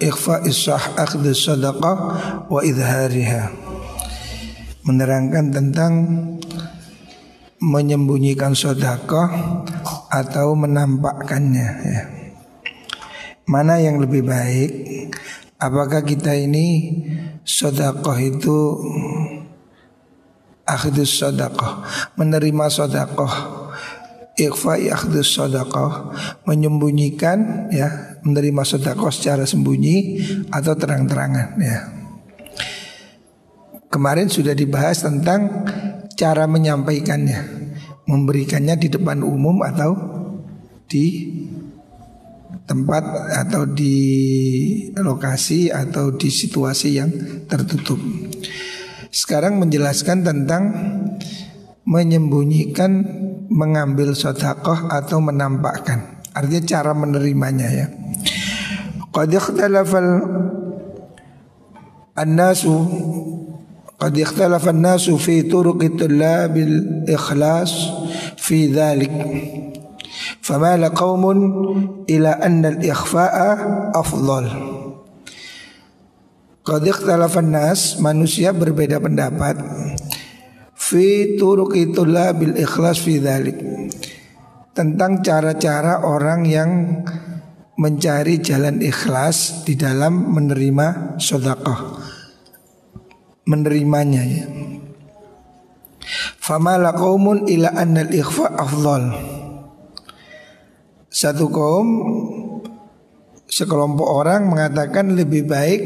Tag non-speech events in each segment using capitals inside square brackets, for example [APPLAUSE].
ikhfa isah akhdh sadaqah wa idhariha. Menerangkan tentang menyembunyikan sedekah atau menampakkannya ya. Mana yang lebih baik? Apakah kita ini sedekah itu akhdus sedekah, menerima sedekah Ikhfa akhdus sedekah menyembunyikan ya menerima sedekah secara sembunyi atau terang-terangan ya. Kemarin sudah dibahas tentang cara menyampaikannya, memberikannya di depan umum atau di tempat atau di lokasi atau di situasi yang tertutup. Sekarang menjelaskan tentang menyembunyikan mengambil sodakoh atau menampakkan. Artinya cara menerimanya ya. Qad ikhtalafal an-nasu qad ikhtalafa an-nasu fi turuqi tullabil ikhlas fi dhalik. فمال قوم إلى أن الإخفاء أفضل Qad ikhtalafan nas manusia berbeda pendapat fi turuq itulah bil ikhlas fi dhalik tentang cara-cara orang yang mencari jalan ikhlas di dalam menerima sedekah. Menerimanya ya. Fama qaumun ila anna al-ikhfa afdal. Satu kaum sekelompok orang mengatakan lebih baik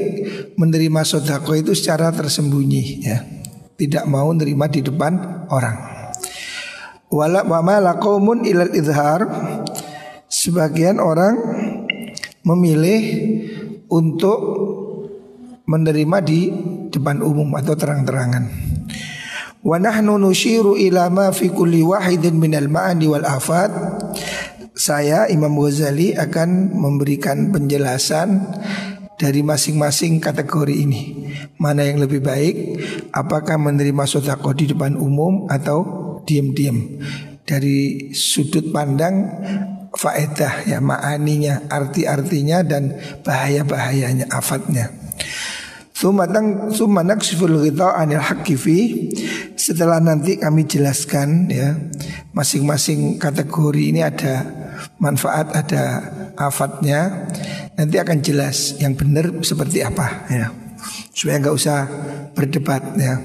menerima sedekah itu secara tersembunyi ya. Tidak mau nerima di depan orang. Wala mama laqaumun ilal izhar sebagian orang memilih untuk menerima di depan umum atau terang-terangan. Wa nahnu nushiru ila ma fi kulli wahidin minal ma'ani wal afat. Saya Imam Ghazali akan memberikan penjelasan dari masing-masing kategori ini. Mana yang lebih baik? Apakah menerima sodako di depan umum atau diam-diam? Dari sudut pandang faedah ya ma'aninya, arti-artinya dan bahaya-bahayanya, afatnya. Sumatang sumanak siful anil hakifi Setelah nanti kami jelaskan ya Masing-masing kategori ini ada manfaat, ada afatnya. Nanti akan jelas yang benar seperti apa ya supaya nggak usah berdebat ya.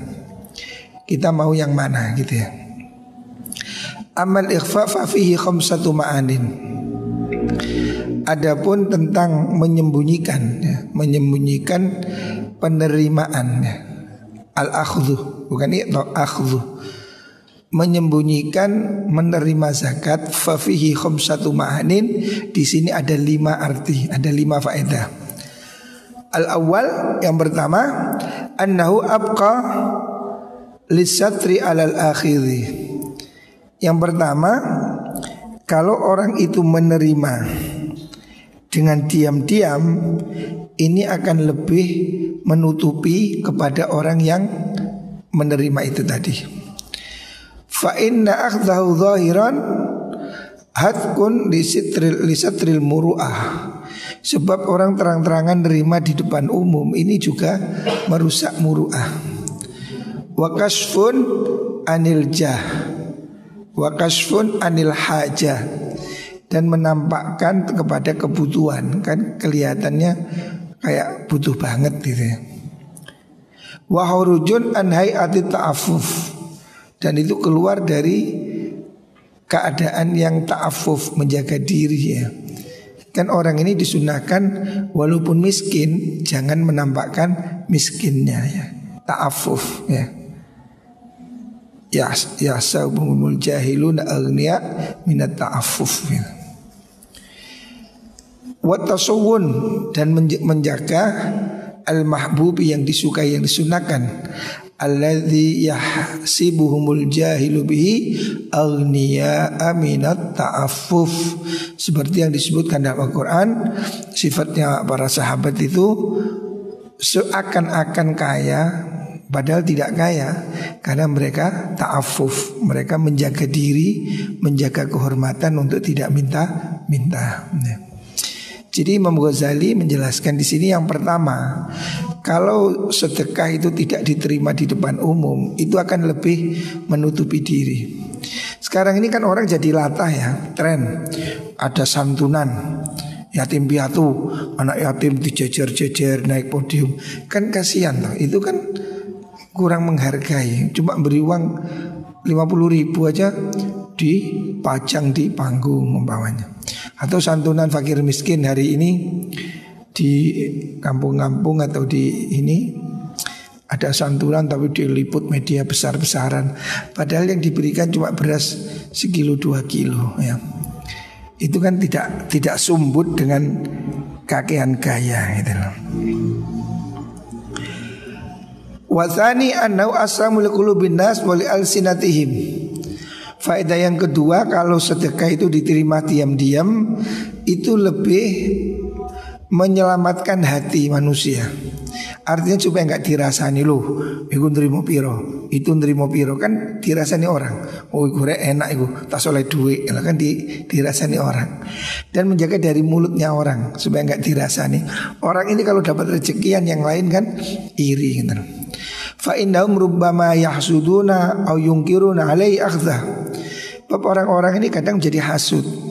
Kita mau yang mana gitu ya amal ikhfa fa fihi khamsatu ma'anin. Adapun tentang menyembunyikan ya, menyembunyikan penerimaan ya. Al akhdhu bukan itu akhdhu menyembunyikan menerima zakat fafihi satu ma'anin di sini ada lima arti ada lima faedah. Al awal yang pertama annahu abqa lisatri alal akhiri yang pertama kalau orang itu menerima dengan diam-diam ini akan lebih menutupi kepada orang yang menerima itu tadi. Fa inna akhdahu zahiran hatkun muru'ah. Sebab orang terang-terangan nerima di depan umum ini juga merusak muru'ah. Wa kasfun anil jah Wa kasfun anil hajah Dan menampakkan kepada kebutuhan Kan kelihatannya kayak butuh banget gitu ya Wa hurujun an hayati ta'afuf dan itu keluar dari keadaan yang ta'afuf menjaga diri ya. Kan orang ini disunahkan walaupun miskin jangan menampakkan miskinnya ya. Ta'afuf ya. Ya ya sabumul jahiluna aghniya minat ta'afuf ya. Watasawun dan menjaga al-mahbubi yang disukai yang disunahkan alladzi yahsibuhumul jahilu bihi aghniya aminat ta'affuf seperti yang disebutkan dalam Al-Qur'an sifatnya para sahabat itu seakan-akan kaya padahal tidak kaya karena mereka ta'affuf mereka menjaga diri menjaga kehormatan untuk tidak minta minta jadi Imam Ghazali menjelaskan di sini yang pertama, kalau sedekah itu tidak diterima di depan umum, itu akan lebih menutupi diri. Sekarang ini kan orang jadi latah ya, tren. Ada santunan yatim piatu, anak yatim dijejer-jejer naik podium. Kan kasihan itu kan kurang menghargai. Cuma beri uang 50 ribu aja dipajang di panggung membawanya. Atau santunan fakir miskin hari ini di kampung-kampung atau di ini ada santunan tapi diliput media besar-besaran. Padahal yang diberikan cuma beras sekilo dua kilo ya. Itu kan tidak tidak sumbut dengan kakean gaya gitu. Wasani annau asramul qulubin nas alsinatihim. Faedah yang kedua kalau sedekah itu diterima diam-diam itu lebih menyelamatkan hati manusia. Artinya supaya nggak dirasani loh, iku nerimo piro, itu nerimo piro kan dirasani orang. Oh iku enak iku, tak soleh duit, kan di, dirasani orang. Dan menjaga dari mulutnya orang supaya nggak dirasani. Orang ini kalau dapat rezekian yang lain kan iri gitu. Fa innahum rubbama yahsuduna au yungkiruna alai akhdha. Orang-orang ini kadang menjadi hasud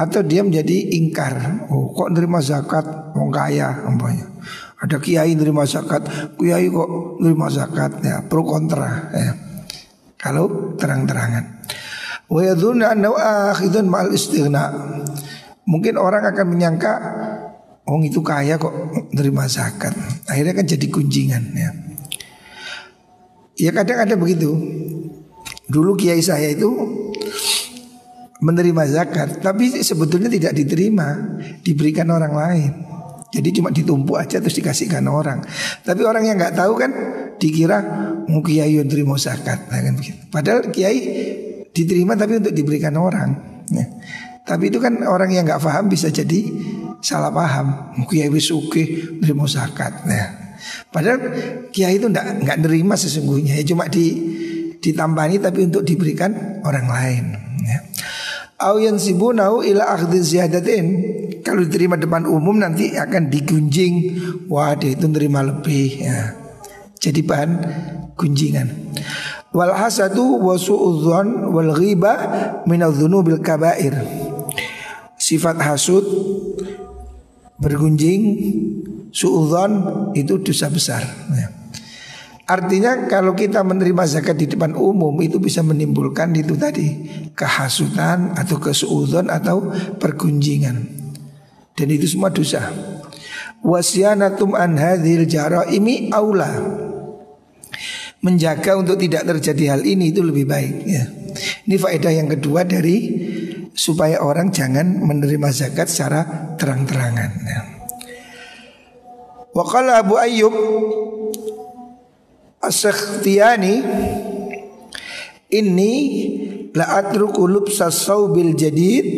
atau dia menjadi ingkar. Oh, kok nerima zakat wong kaya umpamanya. Ada kiai nerima zakat, kiai kok nerima zakat ya, pro kontra ya. Kalau terang-terangan. Wa yadhunna annahu akhidun ma'al istighna. Mungkin orang akan menyangka Wong itu kaya kok nerima zakat Akhirnya kan jadi kunjingan ya Ya kadang ada begitu Dulu kiai saya itu menerima zakat, tapi sebetulnya tidak diterima, diberikan orang lain. Jadi cuma ditumpuk aja terus dikasihkan orang. Tapi orang yang nggak tahu kan dikira mau kiai terima zakat, nah, kan begitu. Padahal kiai diterima tapi untuk diberikan orang. Ya. Tapi itu kan orang yang nggak paham bisa jadi salah paham. Mau kiai terima zakat. Nah. Padahal kiai itu nggak nggak nerima sesungguhnya, ya cuma di ditambahi tapi untuk diberikan orang lain ya. Sibunau ila akhdhi ziyadatin Kalau diterima depan umum nanti akan digunjing Wah dia itu nerima lebih ya. Jadi bahan gunjingan Wal hasadu wa su'udhan wal ghibah minadzunubil kabair Sifat hasud Bergunjing Su'udhan itu dosa besar ya. Artinya kalau kita menerima zakat di depan umum itu bisa menimbulkan itu tadi kehasutan atau kesuudon atau pergunjingan. Dan itu semua dosa. Wasyanatum an hadhil jaraimi aula. Menjaga untuk tidak terjadi hal ini itu lebih baik ya. Ini faedah yang kedua dari supaya orang jangan menerima zakat secara terang-terangan ya. Abu Ayyub As-Sakhtiyani ini la atruku lubsa saubil jadid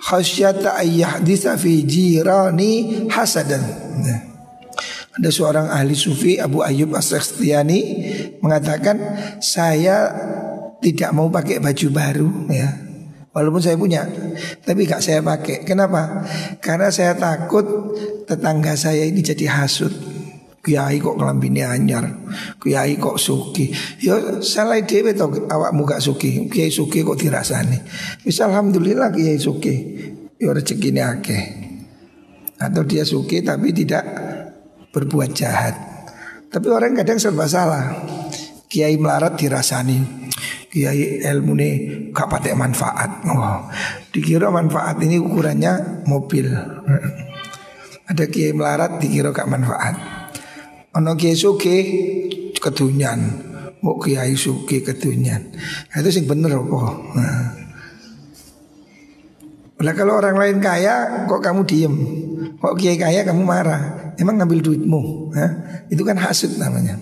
khasyata ayyahdisa fi jirani hasadan. Nah. Ada seorang ahli sufi Abu Ayyub As-Sakhtiyani mengatakan saya tidak mau pakai baju baru ya. Walaupun saya punya Tapi gak saya pakai Kenapa? Karena saya takut Tetangga saya ini jadi hasut Kiai kok ngelambini anyar Kiai kok suki Ya salah dewe to awakmu gak suki Kiai suki kok dirasani. Bisa Alhamdulillah Kiai suki Ya rezeki ini akeh. Atau dia suki tapi tidak berbuat jahat. Tapi orang kadang serba salah. Kiai melarat dirasani. Kiai ilmu ini gak pakai manfaat. Oh, Dikira manfaat ini ukurannya mobil. Ada kiai melarat dikira gak manfaat Ono kiai suki kedunyan, mau kiai suki kedunyan. Itu sing bener apa? Nah. Lah kalau orang lain kaya kok kamu diem? Kok kiai kaya kamu marah? Emang ngambil duitmu? Hah? Itu kan hasut namanya.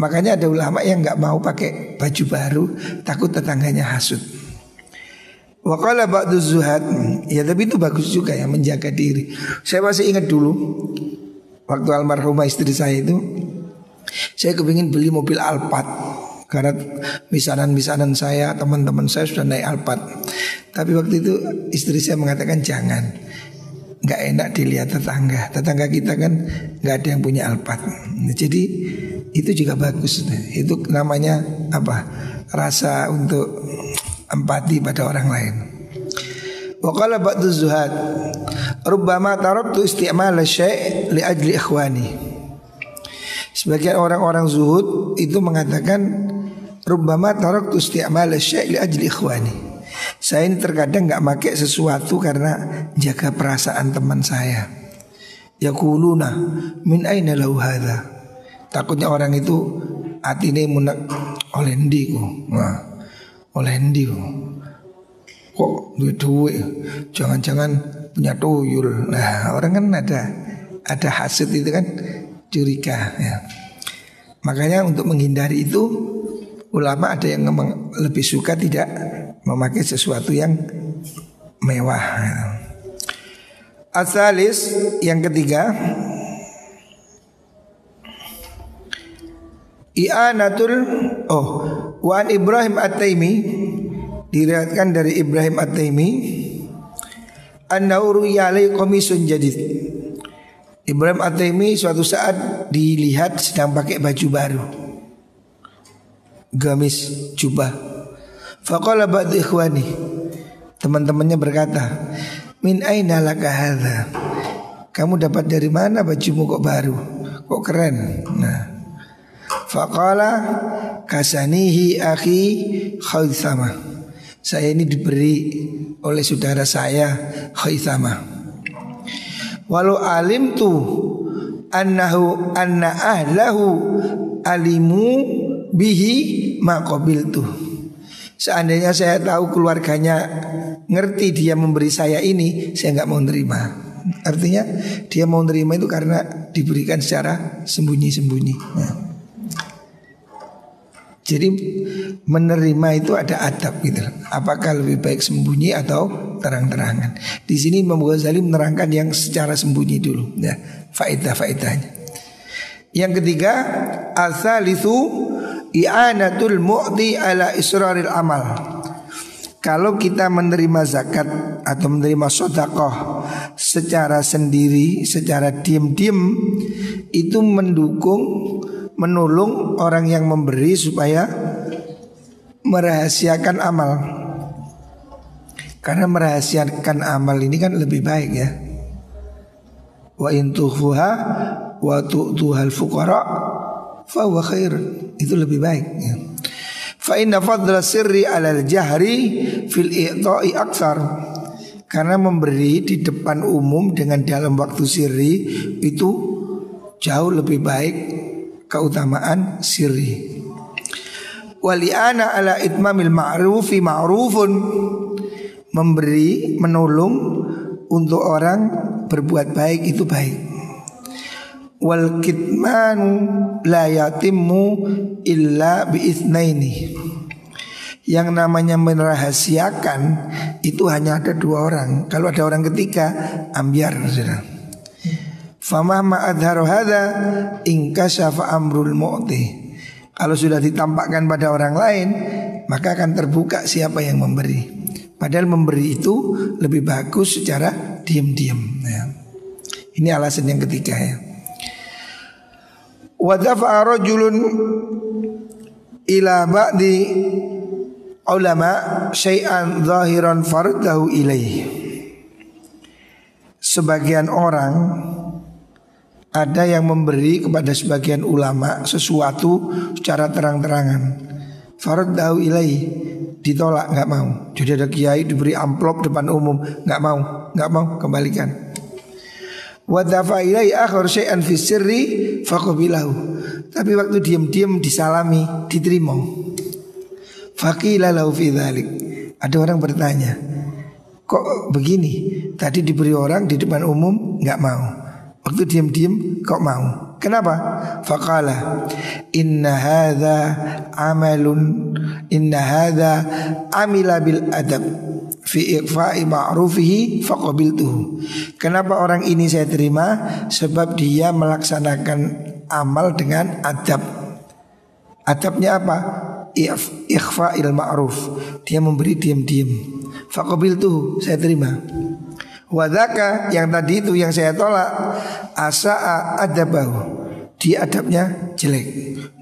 Makanya ada ulama yang nggak mau pakai baju baru takut tetangganya hasut. Wakala ba'du zuhad Ya tapi itu bagus juga ya menjaga diri Saya masih ingat dulu Waktu almarhumah istri saya itu Saya kepingin beli mobil Alphard. Karena misanan-misanan saya Teman-teman saya sudah naik Alphard. Tapi waktu itu istri saya mengatakan jangan. Gak enak dilihat tetangga. Tetangga kita kan gak ada yang punya Alphard. Jadi itu juga bagus. Itu namanya apa? Rasa untuk empati pada orang lain. Waqala ba'du zuhad Rubbama taraktu isti'mal syai' li ajli ikhwani. Sebagian orang-orang zuhud itu mengatakan Rubbama taraktu isti'mal syai' li ajli ikhwani. Saya ini terkadang nggak pakai sesuatu karena jaga perasaan teman saya. Yakuluna min aina lahu hadha? Takutnya orang itu hati ini munak oleh ndiku. Oleh ndi kok duit duit? Jangan-jangan punya tuyul. Nah orang kan ada ada hasil itu kan curiga ya. Makanya untuk menghindari itu ulama ada yang lebih suka tidak memakai sesuatu yang mewah ya. Asalis yang ketiga I'anatul oh Wan Ibrahim At-Taimi diriwayatkan dari Ibrahim At-Taimi annahu ru'yalai komisun jadid. Ibrahim At-Taimi suatu saat dilihat sedang pakai baju baru. Gamis jubah. Faqala ba'du ikhwani. Teman-temannya berkata, "Min aina laka hadha?" Kamu dapat dari mana bajumu kok baru? Kok keren? Nah, Faqala kasanihi akhi Khaythama Saya ini diberi oleh saudara saya Khaythama Walau alim tu annahu anna ahlahu alimu bihi maqabil tu Seandainya saya tahu keluarganya ngerti dia memberi saya ini, saya nggak mau nerima. Artinya dia mau nerima itu karena diberikan secara sembunyi-sembunyi. Nah. Jadi menerima itu ada adab gitu. Apakah lebih baik sembunyi atau terang-terangan? Di sini Imam Ghazali menerangkan yang secara sembunyi dulu ya, faedah-faedahnya. Yang ketiga, asalithu i'anatul mu'ti ala israril amal. Kalau kita menerima zakat atau menerima sodakoh secara sendiri, secara diam-diam, itu mendukung menolong orang yang memberi supaya merahasiakan amal. Karena merahasiakan amal ini kan lebih baik ya. Wa intuhuha wa tu'tuhal fuqara fa huwa khair. Itu lebih baik ya. Fa inna fadla sirri alal jahri fil i'ta'i aksar. Karena memberi di depan umum dengan dalam waktu sirri itu jauh lebih baik keutamaan sirri. Waliana ala itmamil ma'rufi ma'rufun memberi menolong untuk orang berbuat baik itu baik. Wal kitmanu la yatimmu illa biitsnaini. Yang namanya merahasiakan itu hanya ada dua orang. Kalau ada orang ketiga, ambiar sudah. Fama ma'adharu hadha ingkasyafa amrul mu'ti. Kalau sudah ditampakkan pada orang lain, maka akan terbuka siapa yang memberi. Padahal memberi itu lebih bagus secara diam-diam. Ya. Ini alasan yang ketiga ya. Wadafa rajulun ila ba'di ulama syai'an zahiran fardahu ilaih. Sebagian orang ada yang memberi kepada sebagian ulama sesuatu secara terang-terangan. Farad dahu ilai ditolak nggak mau. Jadi ada kiai diberi amplop depan umum nggak mau, nggak mau kembalikan. Wadafa ilai akhir syai'an. Tapi waktu diam-diam disalami, diterima. Faqila lahu. Ada orang bertanya, kok begini? Tadi diberi orang di depan umum nggak mau. Waktu diam-diam kok mau? Kenapa? Fakala Inna hadha amalun Inna hadha amila bil adab Fi iqfa'i ma'rufihi faqabiltuhu Kenapa orang ini saya terima? Sebab dia melaksanakan amal dengan adab Adabnya apa? Ikhfa'il ma'ruf Dia memberi diam-diam Faqabiltuhu Saya terima Wadaka yang tadi itu yang saya tolak asa adabahu. Dia adabnya jelek,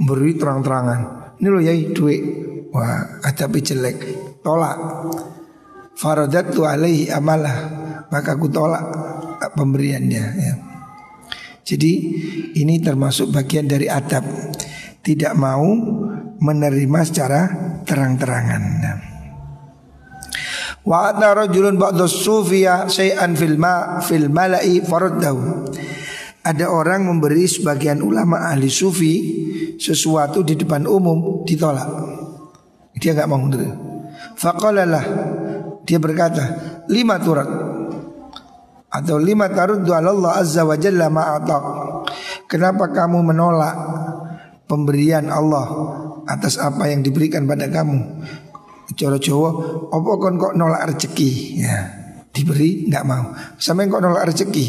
memberi terang-terangan. Ini loh ya duit. Wah, adabnya jelek. Tolak. Faradatu alaihi amalah. Maka aku tolak pemberiannya ya. Jadi ini termasuk bagian dari adab. Tidak mau menerima secara terang-terangan. Wa atna rajulun ba'da sufiya syai'an fil ma fil mala'i faraddahu. Ada orang memberi sebagian ulama ahli sufi sesuatu di depan umum ditolak. Dia nggak mau menerima. Faqalalah dia berkata, lima turat atau lima taruddu Allah azza wa jalla ma'atak. Kenapa kamu menolak pemberian Allah atas apa yang diberikan pada kamu? Cara Jawa, apa kon kok nolak rezeki? Ya, diberi nggak mau. Sampai kok nolak rezeki?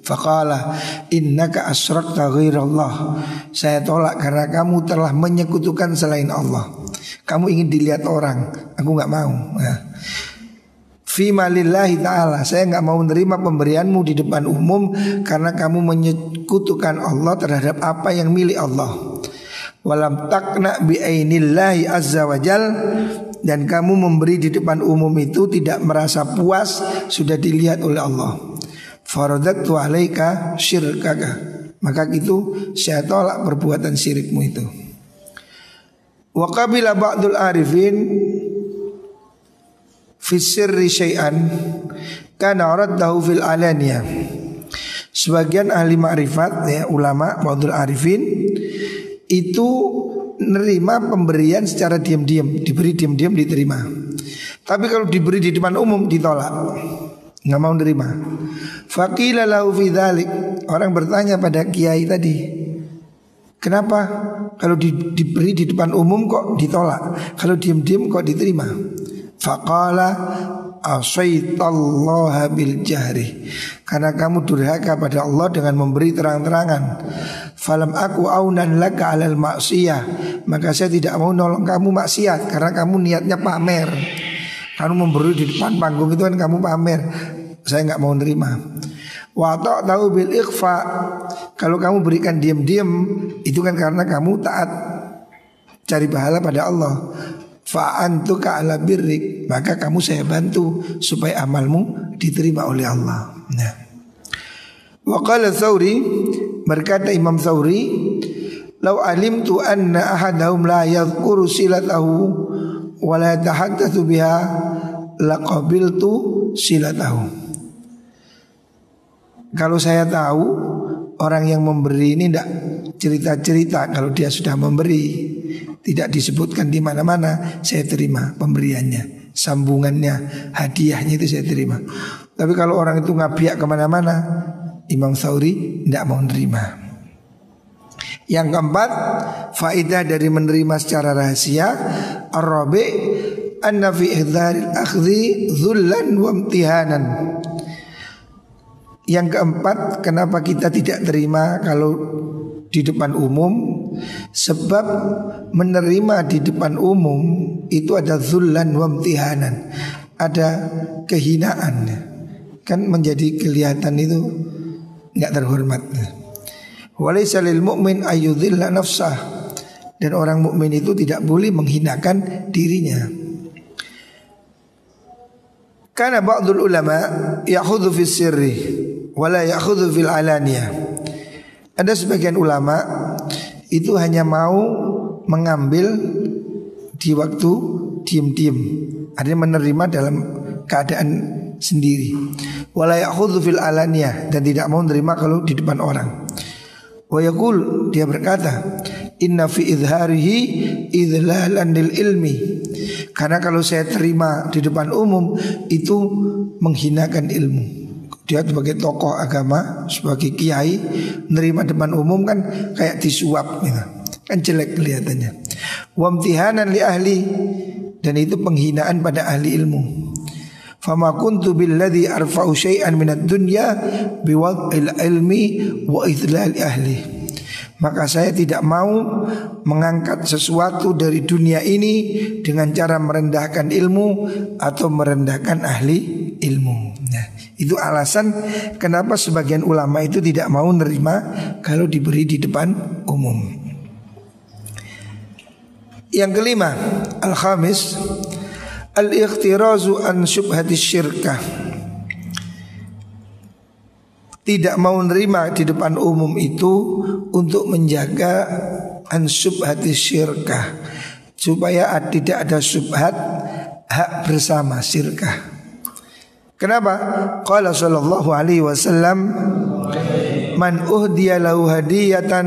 Faqala innaka asrakta ghairallah. Saya tolak karena kamu telah menyekutukan selain Allah. Kamu ingin dilihat orang, aku nggak mau. Ya. Fi malillahi ta'ala Saya nggak mau menerima pemberianmu di depan umum Karena kamu menyekutukan Allah terhadap apa yang milik Allah Walam takna bi'ainillahi azza wa jal dan kamu memberi di depan umum itu tidak merasa puas sudah dilihat oleh Allah. Faradatu alaika syirkaka. Maka itu saya tolak perbuatan syirikmu itu. Wa qabila ba'dul arifin fi sirri syai'an kana raddahu fil alaniyah. Sebagian ahli ma'rifat ya ulama ba'dul arifin itu nerima pemberian secara diam-diam, diberi diam-diam diterima. Tapi kalau diberi di depan umum ditolak. Nggak mau nerima. Faqila lahu fi Orang bertanya pada kiai tadi. Kenapa kalau di, diberi di depan umum kok ditolak? Kalau diam-diam kok diterima? Faqala asaitallaha bil jahri. Karena kamu durhaka pada Allah dengan memberi terang-terangan. Falam aku aunan laka alal maksiyah. Maka saya tidak mau nolong kamu maksiat Karena kamu niatnya pamer. Kamu memberi di depan panggung itu kan kamu pamer. Saya nggak mau nerima. Watok tahu bil ikhfa. Kalau kamu berikan diam-diam Itu kan karena kamu taat Cari pahala pada Allah Fa'antuka ala birrik. Maka kamu saya bantu Supaya amalmu diterima oleh Allah. Nah. Waqala Thawri Berkata Imam Thawri Lau alimtu anna ahadahum la yadhkuru silatahu Wa la tahaddathu biha Laqabiltu silatahu. Kalau saya tahu Orang yang memberi ini tidak cerita-cerita Kalau dia sudah memberi tidak disebutkan di mana-mana, saya terima pemberiannya, sambungannya, hadiahnya itu saya terima. Tapi kalau orang itu ngabiak ke mana-mana, Imam Sauri tidak mau menerima. Yang keempat, faidah dari menerima secara rahasia, ar-rabi anna fi ihdharil dhullan wa. Yang keempat, kenapa kita tidak terima kalau di depan umum sebab menerima di depan umum itu ada zullan wa imtihanan. Ada kehinaan. Kan menjadi kelihatan itu nggak terhormat. Walaysa lil mu'min nafsah. Dan orang mukmin itu tidak boleh menghinakan dirinya. Karena ba'dul ulama ya'khudhu fi sirri wala ya'khudhu fil alaniyah. Ada sebagian ulama itu hanya mau mengambil di waktu diem-diem. Ada menerima dalam keadaan sendiri. Wala fil alaniyah dan tidak mau menerima kalau di depan orang. Wa yaqul dia berkata, "Inna fi idharihi idhlalan lil ilmi." Karena kalau saya terima di depan umum itu menghinakan ilmu. Dia sebagai tokoh agama, sebagai kiai, menerima depan umum kan kayak disuap gitu. Kan jelek kelihatannya. Wamtihanan li ahli dan itu penghinaan pada ahli ilmu. Fama kuntu billadhi arfa'u syai'an minad dunya biwad'il ilmi wa idlal ahli. Maka saya tidak mau mengangkat sesuatu dari dunia ini dengan cara merendahkan ilmu atau merendahkan ahli ilmu. Nah, itu alasan kenapa sebagian ulama itu tidak mau menerima kalau diberi di depan umum. Yang kelima, al-khamis al-ikhtirazu an syubhati syirkah tidak mau menerima di depan umum itu untuk menjaga ansub hati syirkah supaya tidak ada subhat hak bersama syirkah. Kenapa? Qala sallallahu alaihi wasallam Man uhdiya lahu hadiyatan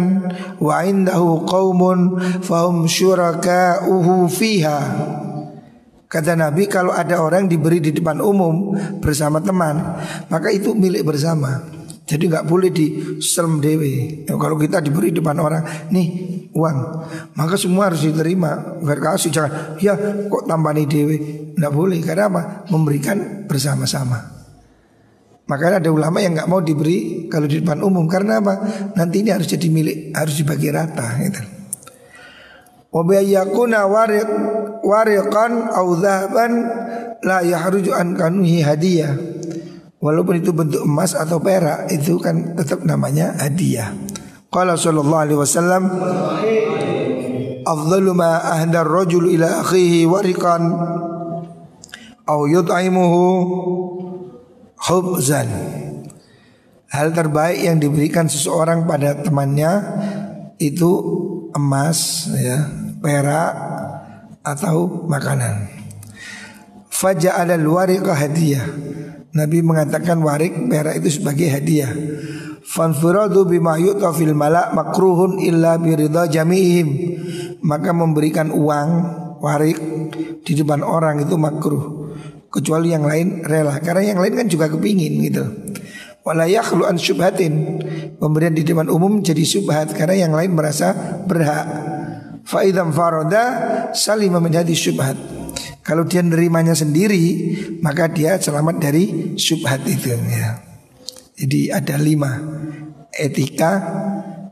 wa indahu qaumun fahum syuraka'uhu fiha. Kata Nabi kalau ada orang diberi di depan umum bersama teman, maka itu milik bersama. Jadi nggak boleh di selm dewe. Ya, kalau kita diberi depan orang, nih uang, maka semua harus diterima. Verkasi jangan, ya kok tambah nih dewe. Nggak boleh karena apa? Memberikan bersama-sama. Makanya ada ulama yang nggak mau diberi kalau di depan umum karena apa? Nanti ini harus jadi milik, harus dibagi rata. Gitu. Wabayakuna warik warikan au la yahruju an kanuhi hadiah. Walaupun itu bentuk emas atau perak itu kan tetap namanya hadiah. Qala sallallahu alaihi wasallam Afdalu ma ahdar rajul ila akhihi warikan au yut'imuhu khubzan. Hal terbaik yang diberikan seseorang pada temannya itu emas ya, perak atau makanan. Faja'ala al-wariqa hadiyah Nabi mengatakan warik perak itu sebagai hadiah. Fanfuradu bima yu'ta fil malak makruhun illa biridha jami'ihim. Maka memberikan uang warik di depan orang itu makruh. Kecuali yang lain rela Karena yang lain kan juga kepingin gitu Wala yakhlu an syubhatin Pemberian di depan umum jadi syubhat Karena yang lain merasa berhak Fa'idham faroda salima menjadi syubhat kalau dia nerimanya sendiri Maka dia selamat dari syubhat itu ya. Jadi ada lima. Etika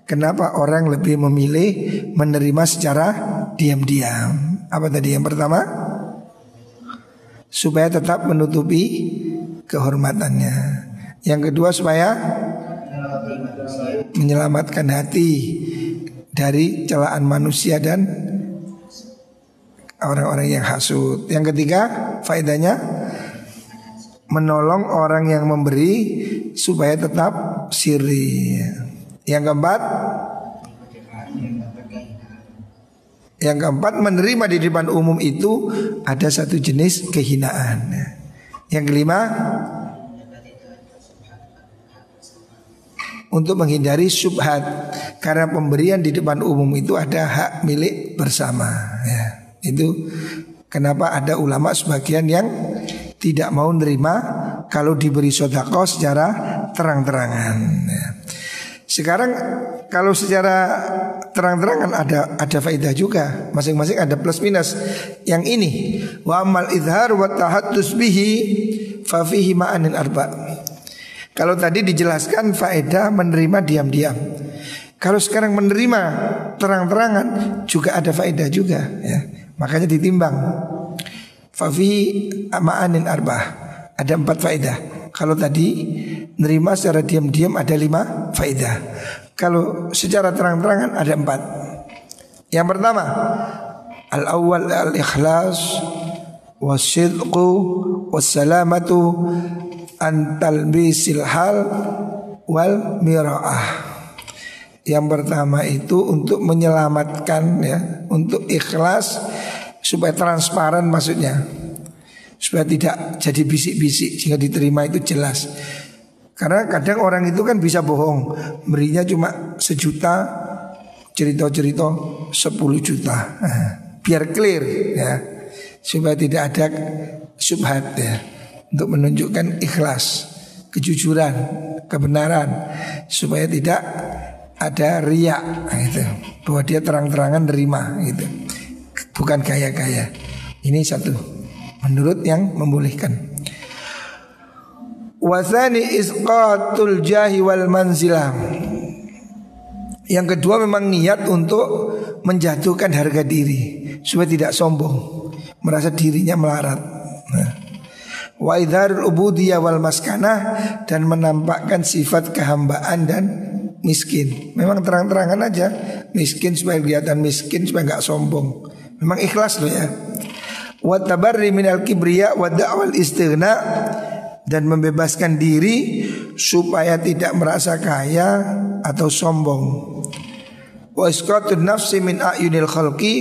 Kenapa orang lebih memilih Menerima secara diam-diam? Apa tadi yang pertama? Supaya tetap menutupi Kehormatannya. Yang kedua supaya Menyelamatkan hati Dari celaan manusia dan orang-orang yang hasut. Yang ketiga, faedahnya menolong orang yang memberi supaya tetap siri. Yang keempat, yang keempat menerima di depan umum itu ada satu jenis kehinaan. Yang kelima, untuk menghindari subhat karena pemberian di depan umum itu ada hak milik bersama. Ya. Itu kenapa ada ulama sebagian yang tidak mau nerima kalau diberi sodako secara terang-terangan. Ya. Sekarang kalau secara terang-terangan ada ada faedah juga, masing-masing ada plus minus. Yang ini wa amal idhar wa tahaddus bihi fa fihi ma'anin arba. Kalau tadi dijelaskan faedah menerima diam-diam. Kalau sekarang menerima terang-terangan juga ada faedah juga ya. Makanya ditimbang. Fafi ma'anin arbah. Ada empat faedah. Kalau tadi nerima secara diam-diam ada lima faedah. Kalau secara terang-terangan ada empat. Yang pertama, al awal al ikhlas wasidqu wassalamatu an talbisil hal wal miraah. Yang pertama itu untuk menyelamatkan ya, untuk ikhlas supaya transparan maksudnya. Supaya tidak jadi bisik-bisik sehingga diterima itu jelas. Karena kadang orang itu kan bisa bohong, berinya cuma sejuta, cerita-cerita sepuluh juta. Biar clear ya. supaya tidak ada subhat ya untuk menunjukkan ikhlas, kejujuran, kebenaran supaya tidak ada riak gitu. Bahwa dia terang-terangan nerima gitu. Bukan kaya-kaya ini satu. Menurut yang membolehkan. Wasani isqatul jahi wal manzilah yang kedua memang niat untuk menjatuhkan harga diri supaya tidak sombong merasa dirinya melarat. Nah. wa idharul ubudiyah wal maskanah dan menampakkan sifat kehambaan dan miskin. Memang terang-terangan aja miskin supaya kelihatan miskin supaya nggak sombong. Memang ikhlas loh ya. Wa tabarri minal kibriya wa da'wal istighna dan membebaskan diri supaya tidak merasa kaya atau sombong. Wa isqatun nafsi min ayunil khalqi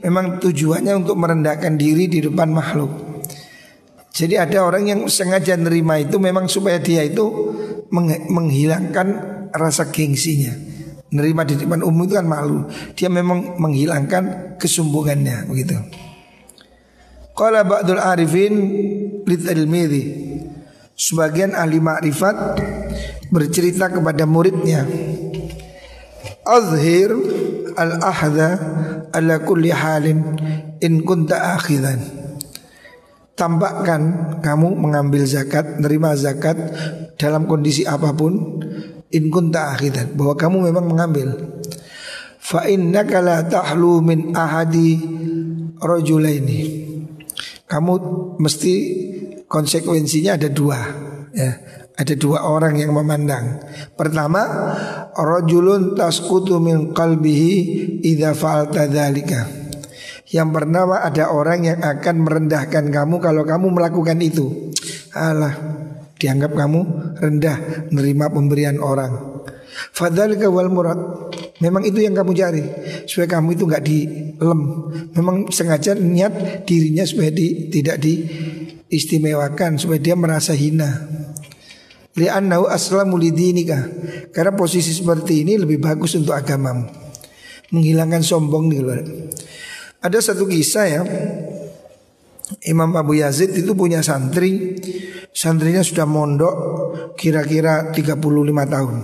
memang tujuannya untuk merendahkan diri di depan makhluk. Jadi ada orang yang sengaja nerima itu memang supaya dia itu menghilangkan rasa gengsinya. Nerima di umum itu kan malu. Dia memang menghilangkan kesombongannya begitu. Qala ba'dul arifin litilmidhi. Sebagian ahli ma'rifat bercerita kepada muridnya. Azhir al-ahda ala kulli halin in kunta akhidan. Tampakkan kamu mengambil zakat, nerima zakat dalam kondisi apa pun in kunta akhidan bahwa kamu memang mengambil fa innaka la tahlu min ahadi rajulaini kamu mesti konsekuensinya ada dua ya ada dua orang yang memandang. Pertama, rajulun tasqutu min qalbihi idza fa'alta dzalika. Yang pertama ada orang yang akan merendahkan kamu kalau kamu melakukan itu. Alah, Dianggap kamu rendah menerima pemberian orang. Fadzalika wal murad. Memang itu yang kamu cari supaya kamu itu nggak dilem. Memang sengaja niat dirinya supaya di, tidak diistimewakan supaya dia merasa hina. Li'annahu aslamu lidinika. Karena posisi seperti ini lebih bagus untuk agamamu. Menghilangkan sombong nih loh. Ada satu kisah ya. Imam Abu Yazid itu punya santri Santrinya sudah mondok kira-kira 35 tahun.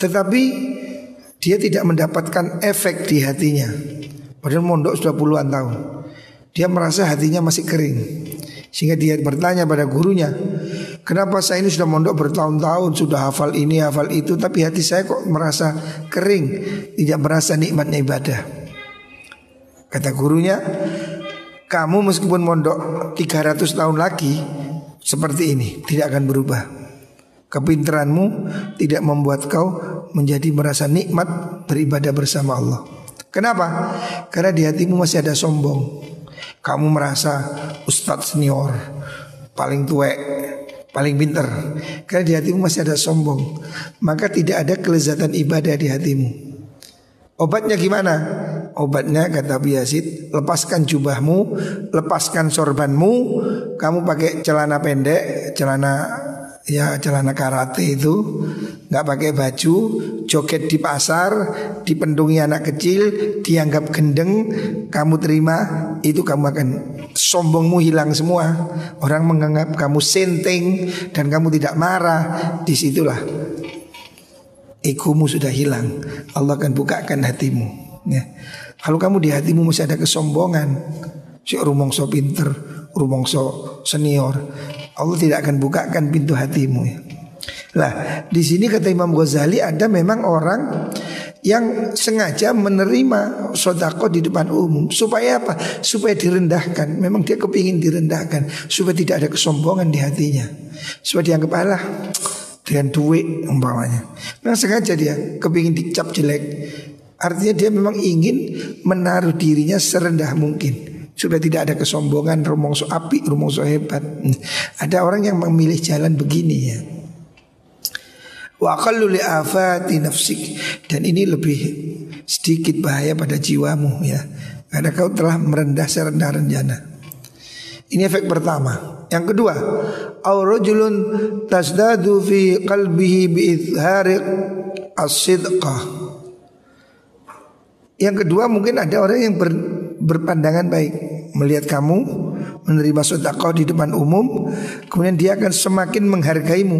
Tetapi dia tidak mendapatkan efek di hatinya. Padahal mondok sudah puluhan tahun. Dia merasa hatinya masih kering. Sehingga dia bertanya pada gurunya Kenapa saya ini sudah mondok bertahun-tahun Sudah hafal ini hafal itu Tapi hati saya kok merasa kering Tidak merasa nikmatnya ibadah? Kata gurunya Kamu meskipun mondok 300 tahun lagi seperti ini tidak akan berubah. Kepintaranmu tidak membuat kau menjadi merasa nikmat beribadah bersama Allah. Kenapa? Karena di hatimu masih ada sombong. Kamu merasa ustadz senior, paling tua, paling pinter. Karena di hatimu masih ada sombong. Maka tidak ada kelezatan ibadah di hatimu. Obatnya gimana? Obatnya kata Biasid, lepaskan jubahmu, lepaskan sorbanmu, kamu pakai celana pendek, celana ya celana karate itu, nggak pakai baju, joget di pasar, dipendungi anak kecil, dianggap gendeng, kamu terima, itu kamu akan sombongmu hilang semua. Orang menganggap kamu senting dan kamu tidak marah, di situlah egomu sudah hilang. Allah akan bukakan hatimu. Ya. Kalau kamu di hatimu masih ada kesombongan, si rumongso pinter, rumongso senior, Allah tidak akan bukakan pintu hatimu. Ya. Lah, di sini kata Imam Ghazali ada memang orang yang sengaja menerima sodako di depan umum supaya apa? Supaya direndahkan. Memang dia kepingin direndahkan supaya tidak ada kesombongan di hatinya. Supaya dianggap Allah dengan duit umpamanya. Memang sengaja dia kepingin dicap jelek. Artinya dia memang ingin menaruh dirinya serendah mungkin supaya tidak ada kesombongan rumongso api, rumongso hebat. Ada orang yang memilih jalan begini ya. Wa aqallu afati nafsik dan ini lebih sedikit bahaya pada jiwamu ya. Karena kau telah merendah serendah-rendahnya. Ini efek pertama. Yang kedua, tasdadu fi qalbihi bi. Yang kedua mungkin ada orang yang ber, berpandangan baik melihat kamu menerima sedekah di depan umum, kemudian dia akan semakin menghargaimu.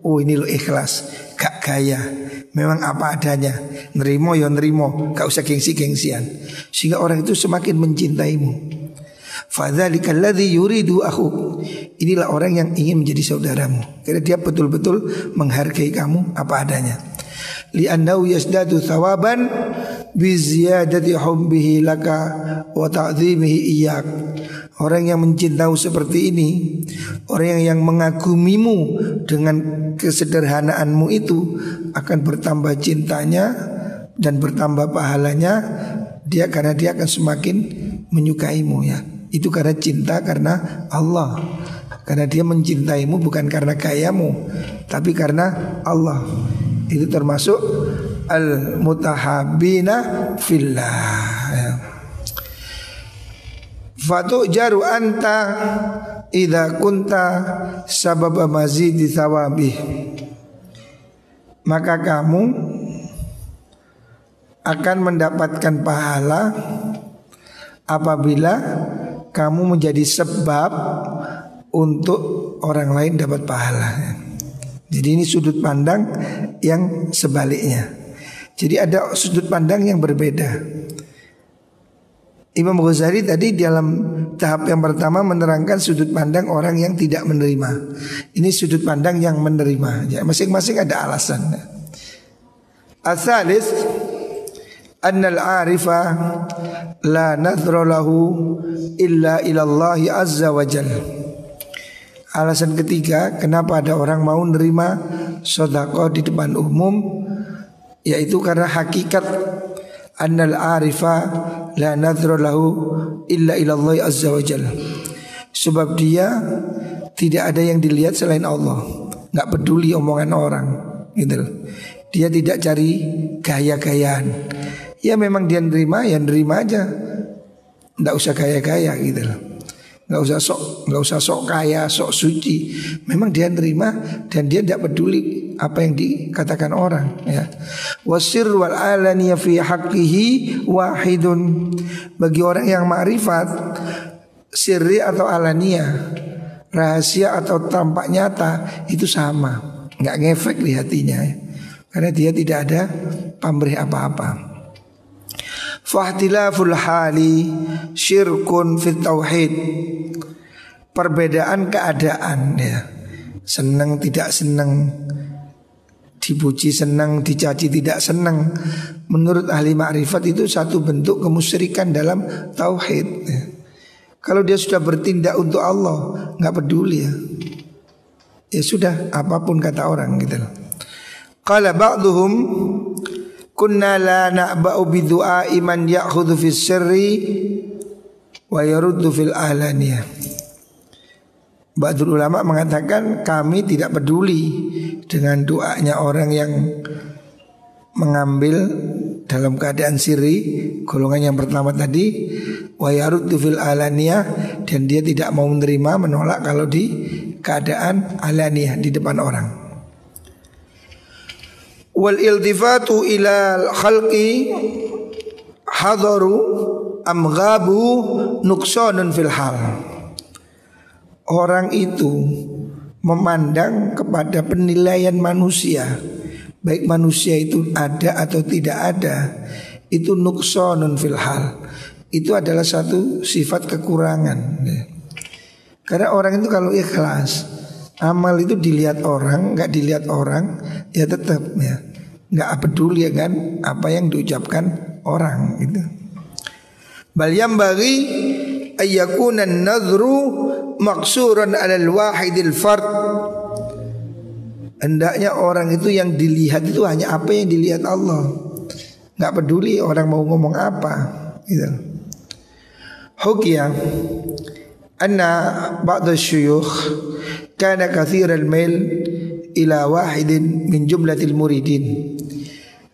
Oh ini lo ikhlas, gak gaya, memang apa adanya, nerimo ya nerimo, gak usah gengsi-gengsian. Sehingga orang itu semakin mencintaimu. Yuridu aku. Inilah orang yang ingin menjadi saudaramu. Karena dia betul-betul menghargai kamu apa adanya. Li'annahu yasdadu thawaban bi ziyadati hubbihi laka wa ta'dhimihi iyyak. Orang yang mencintai seperti ini Orang yang mengagumimu dengan kesederhanaanmu itu Akan bertambah cintanya dan bertambah pahalanya. Dia karena dia akan semakin menyukaimu ya. Itu karena cinta karena Allah. Karena dia mencintaimu bukan karena kayamu Tapi karena Allah. Itu termasuk Al-mutahabina fillah ya. Fatu jaru anta Ida kunta sabab mazidi thawabi Maka kamu akan mendapatkan pahala apabila kamu menjadi sebab untuk orang lain dapat pahala. Jadi ini sudut pandang yang sebaliknya. Jadi ada sudut pandang yang berbeda. Imam Ghazali tadi dalam tahap yang pertama menerangkan sudut pandang orang yang tidak menerima. Ini sudut pandang yang menerima. Ya, masing-masing ada alasan. Asalis annal arifa la nadhra lahu illa ilallahi azza wa jalla. Alasan ketiga kenapa ada orang mau menerima sodako di depan umum yaitu karena hakikat annal arifa la nadhra lahu illa ilallah azza wa jalla. Sebab dia tidak ada yang dilihat selain Allah. nggak peduli omongan orang gitu Dia tidak cari gaya-gayaan. Ya memang dia nerima, ya nerima aja. Nggak usah gaya-gaya gitu nggak usah sok nggak usah sok kaya sok suci memang dia nerima dan dia tidak peduli apa yang dikatakan orang ya wasir wal alaniya fi haqqihi wahidun bagi orang yang ma'rifat sirri atau alania rahasia atau tampak nyata itu sama nggak ngefek di hatinya ya. karena dia tidak ada pamrih apa-apa Fahtilaful hali syirkun fit tauhid. Perbedaan keadaan ya. Senang tidak senang dipuji senang, dicaci tidak senang. Menurut ahli makrifat itu satu bentuk kemusyrikan dalam tauhid. Kalau dia sudah bertindak untuk Allah, nggak peduli ya. Ya sudah, apa pun kata orang gitu. Kalau ba'duhum kunna la na'ba'u bi du'a iman ya'khudhu fis sirri wa yaruddu fil alaniyah. Ba'dul ulama mengatakan kami tidak peduli dengan doanya orang yang mengambil dalam keadaan siri golongan yang pertama tadi wa yaruddu fil alaniyah dan dia tidak mau menerima menolak kalau di keadaan alaniyah di depan orang. Wal iltifatu ila khalqi hadaru amghabu nuksanun fil hal orang itu memandang kepada penilaian manusia baik manusia itu ada atau tidak ada itu nuksonun fil hal. Itu adalah satu sifat kekurangan. Karena orang itu kalau ikhlas amal itu dilihat orang nggak dilihat orang ya tetap ya. Nggak peduli ya kan apa yang diucapkan orang itu. Bal yang bagi ayakuna nadru maksuran alal wahidil fard. Hendaknya orang itu yang dilihat itu hanya apa yang dilihat Allah. Nggak peduli orang mau ngomong apa gitu. Hukia anna ba'da syuyukh kana kathiran mail ila wahidin min jumlatil muridin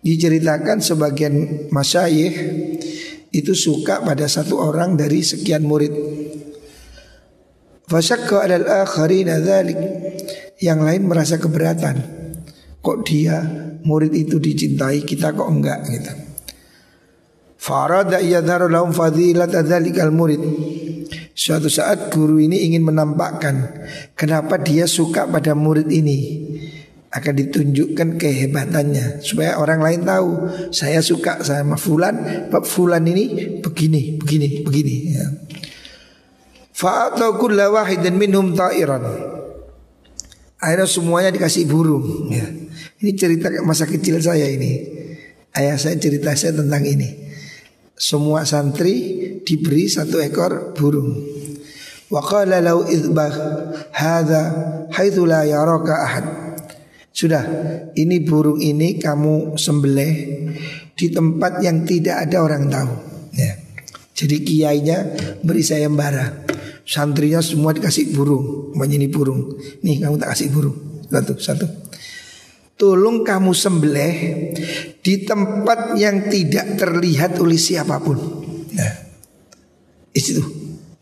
Diceritakan sebagian masyayikh itu suka pada satu orang dari sekian murid. Fasyakka alal akharina dzalik. Yang lain merasa keberatan. Kok dia murid itu dicintai kita kok enggak gitu. Farada yadharu lahum fadilat dzalikal murid. Suatu saat guru ini ingin menampakkan kenapa dia suka pada murid ini. Akan ditunjukkan kehebatannya supaya orang lain tahu saya suka sama fulan, bab fulan ini begini, begini, begini ya. Fa'atau kulla wahidin minhum ta'iran. Akhirnya semuanya dikasih burung ya. Ini cerita masa kecil saya ini. Ayah saya cerita saya tentang ini. Semua santri diberi satu ekor burung. Wa qala lau idbah hadza haitsu la yaraka ahad. Sudah, ini burung ini kamu sembelih di tempat yang tidak ada orang tahu. Ya. Jadi kiainya beri saya sayembara. Santrinya semua dikasih burung, ini burung. Nih kamu tak kasih burung. Satu, satu. Tolong kamu sembelih di tempat yang tidak terlihat oleh siapa pun. Nah, itu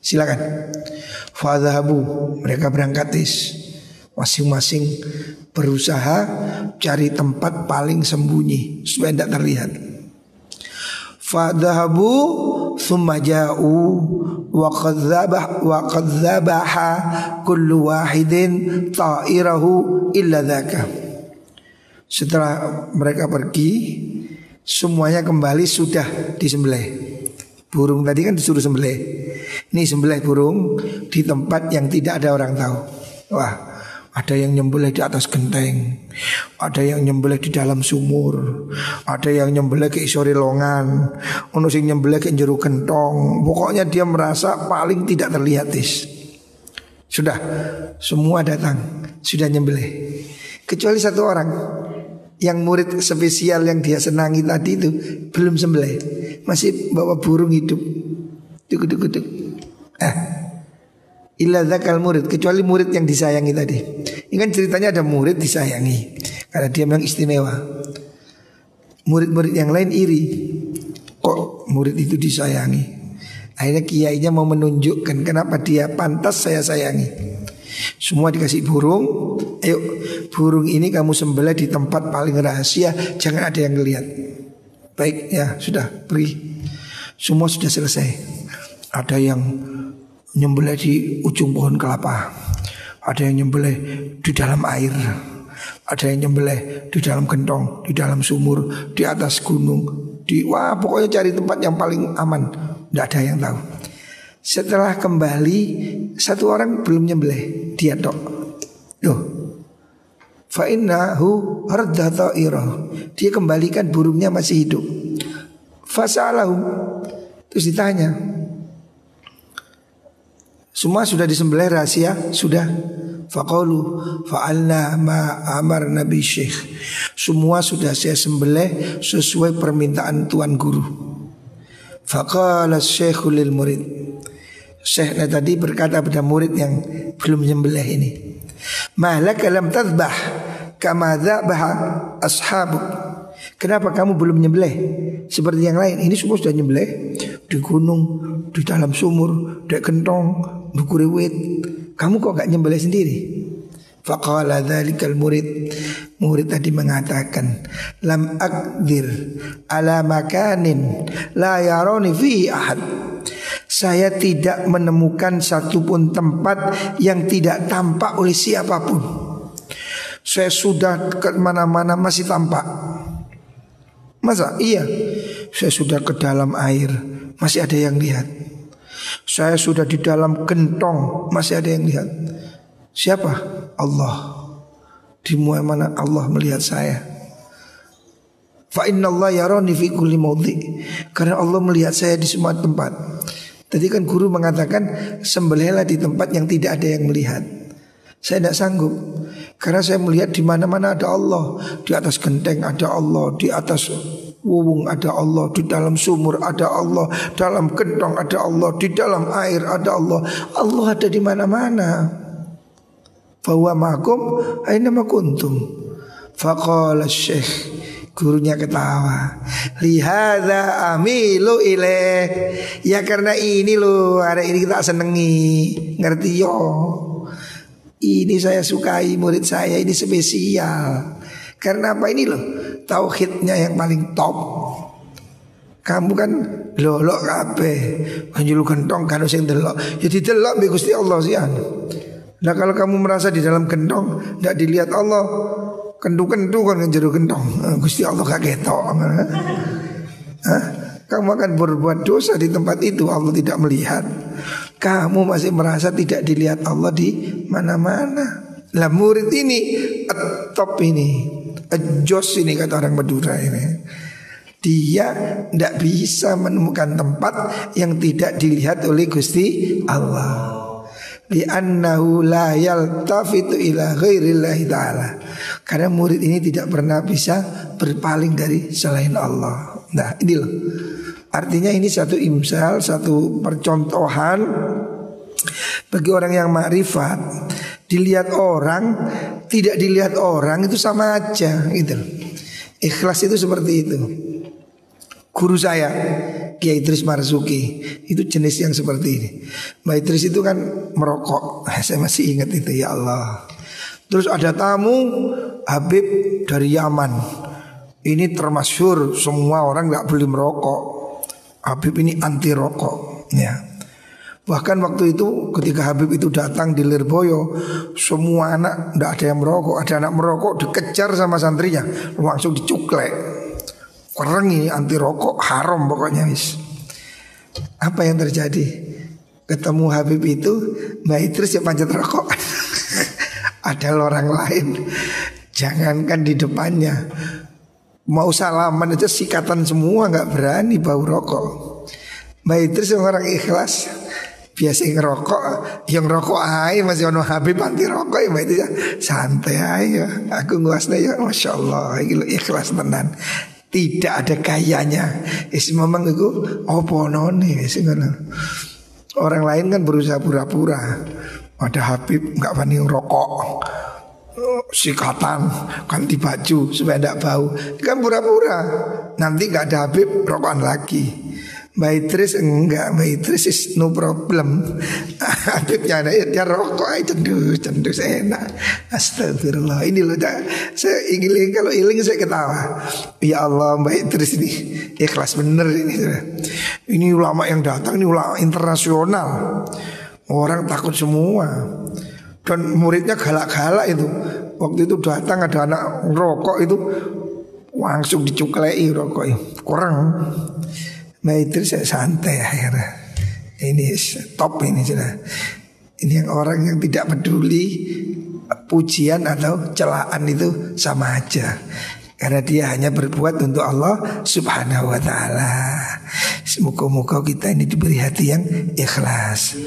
silakan. Fadhabu mereka berangkat is masing-masing berusaha cari tempat paling sembunyi supaya tidak terlihat. Fadhabu thumma ja'u wa qad wa qad kullu wahidin ta'irahu illa dzaka. Setelah mereka pergi Semuanya kembali sudah disembelih. Burung tadi kan disuruh sembelih. Ini sembelih burung Di tempat yang tidak ada orang tahu. Wah ada yang nyembelih di atas genteng. Ada yang nyembelih di dalam sumur. Ada yang nyembelih ke isori longan. Ono sing nyembelih ke jeruk kentong Pokoknya dia merasa paling tidak terlihat is. Sudah. Semua datang. Sudah nyembelih. Kecuali satu orang. Yang murid spesial yang dia senangi tadi itu belum sembelih, masih bawa burung hidup. Duk duk duk. Eh. Illa zakal murid kecuali murid yang disayangi tadi. Ini kan ceritanya ada murid disayangi karena dia memang istimewa. Murid-murid yang lain iri. Kok murid itu disayangi? Akhirnya kiainya mau menunjukkan kenapa dia pantas saya sayangi. Semua dikasih burung Ayo burung ini kamu sembelih di tempat paling rahasia Jangan ada yang lihat Baik ya sudah pergi Semua sudah selesai Ada yang nyembelih di ujung pohon kelapa Ada yang nyembelih di dalam air Ada yang nyembelih di dalam gentong Di dalam sumur Di atas gunung di Wah pokoknya cari tempat yang paling aman Tidak ada yang tahu setelah kembali satu orang belum nyembelih dia dok. Loh. Fa radda Dia kembalikan burungnya masih hidup. Fasalahum. Terus ditanya. Semua sudah disembelih rahasia, sudah. Faqalu fa'alna ma amar Nabi Syekh. Semua sudah saya sembelih sesuai permintaan tuan guru. Faqala Syekhul lil murid. Syekhnya tadi berkata pada murid yang belum nyembelih ini. Mahlak lam tadbah kama dhabaha ashabuk. Kenapa kamu belum nyembelih seperti yang lain? Ini semua sudah nyembelih di gunung, di dalam sumur, di kentong, di kuriwit. Kamu kok gak nyembelih sendiri? Faqala dzalikal murid Murid tadi mengatakan Lam akdir ala makanin La yaroni fi ahad saya tidak menemukan satupun tempat yang tidak tampak oleh siapa pun. Saya sudah ke mana-mana masih tampak. Masa? Iya. Saya sudah ke dalam air, masih ada yang lihat. Saya sudah di dalam gentong, masih ada yang lihat. Siapa? Allah. Di mana Allah melihat saya. Fa inna Allah yarani fi kulli Karena Allah melihat saya di semua tempat. Tadi kan guru mengatakan sembelihlah di tempat yang tidak ada yang melihat. Saya tidak sanggup karena saya melihat di mana-mana ada Allah, di atas genteng ada Allah, di atas wuwung ada Allah, di dalam sumur ada Allah, dalam gentong ada Allah, di dalam air ada Allah. Allah ada di mana-mana. Fahuwa ma'akum aina ma kuntum. Faqala syekh Gurunya ketawa. Lihada amilu ilaih. Ya karena ini loh, hari ini kita senengi. Ngerti yo. Ini saya sukai murid saya ini spesial. Karena apa ini loh? Tauhidnya yang paling top. Kamu kan lolok kabeh. Anjul gentong kan sing delok. Ya didelok mbek Gusti Allah sian. Nah kalau kamu merasa di dalam gentong tidak dilihat Allah, kendu-kendu kan jero gentong. Eh, Gusti Allah gak ketok. [LAUGHS] Kamu akan berbuat dosa di tempat itu Allah tidak melihat. Kamu masih merasa tidak dilihat Allah di mana-mana. Lah murid ini top ini, jos ini kata orang Madura ini. Dia tidak bisa menemukan tempat yang tidak dilihat oleh Gusti Allah. Li'annahu la yaltafitu ila ghairillahi ta'ala Karena murid ini tidak pernah bisa berpaling dari selain Allah Nah ini loh Artinya ini satu imsal, satu percontohan Bagi orang yang makrifat Dilihat orang, tidak dilihat orang itu sama aja gitu Ikhlas itu seperti itu Guru saya Kiai Idris Marzuki itu jenis yang seperti ini. Mbak Idris itu kan merokok. [LAUGHS] Saya masih ingat itu ya Allah. Terus ada tamu Habib dari Yaman. Ini termasyur semua orang nggak boleh merokok. Habib ini anti rokok. Ya. Bahkan waktu itu ketika Habib itu datang di Lirboyo Semua anak tidak ada yang merokok. Ada anak merokok dikejar sama santrinya. Langsung dicuklek. Ini anti rokok haram pokoknya wis. Apa yang terjadi? Ketemu Habib itu Mbak Idris ya panjat rokok. [LAUGHS] Ada orang lain. Jangankan di depannya. Mau salaman aja sikatan semua nggak berani bau rokok. Mbak Idris orang ikhlas biasa ngerokok yang rokok aja masih ono Habib anti rokok ya itu ya santai aja aku nguasnya ya masya Allah ikhlas tenan. Tidak ada kayanya. Is memang itu opo noni Orang lain kan berusaha pura-pura. Ada Habib nggak panik rokok sikatan ganti baju supaya tidak bau. Kan pura-pura. Nanti nggak ada Habib rokokan lagi Mbak Idris enggak Mbak Idris is no problem. Habibnya [LAUGHS] ada dia rokok aja cendu cendu enak. Astagfirullah. Ini loh saya ingin kalau iling saya ketawa. Ya Allah Mbak Idris ini ikhlas bener ini Ini ulama yang datang ini ulama internasional. Orang takut semua. Dan muridnya galak-galak itu. Waktu itu datang ada anak rokok itu Langsung dicuklei rokok Kurang Nah itu saya santai akhirnya. Ini top ini sudah. Ini yang orang yang tidak peduli Pujian atau celaan itu sama aja. Karena dia hanya berbuat untuk Allah subhanahu wa ta'ala. Semoga-moga kita ini diberi hati yang ikhlas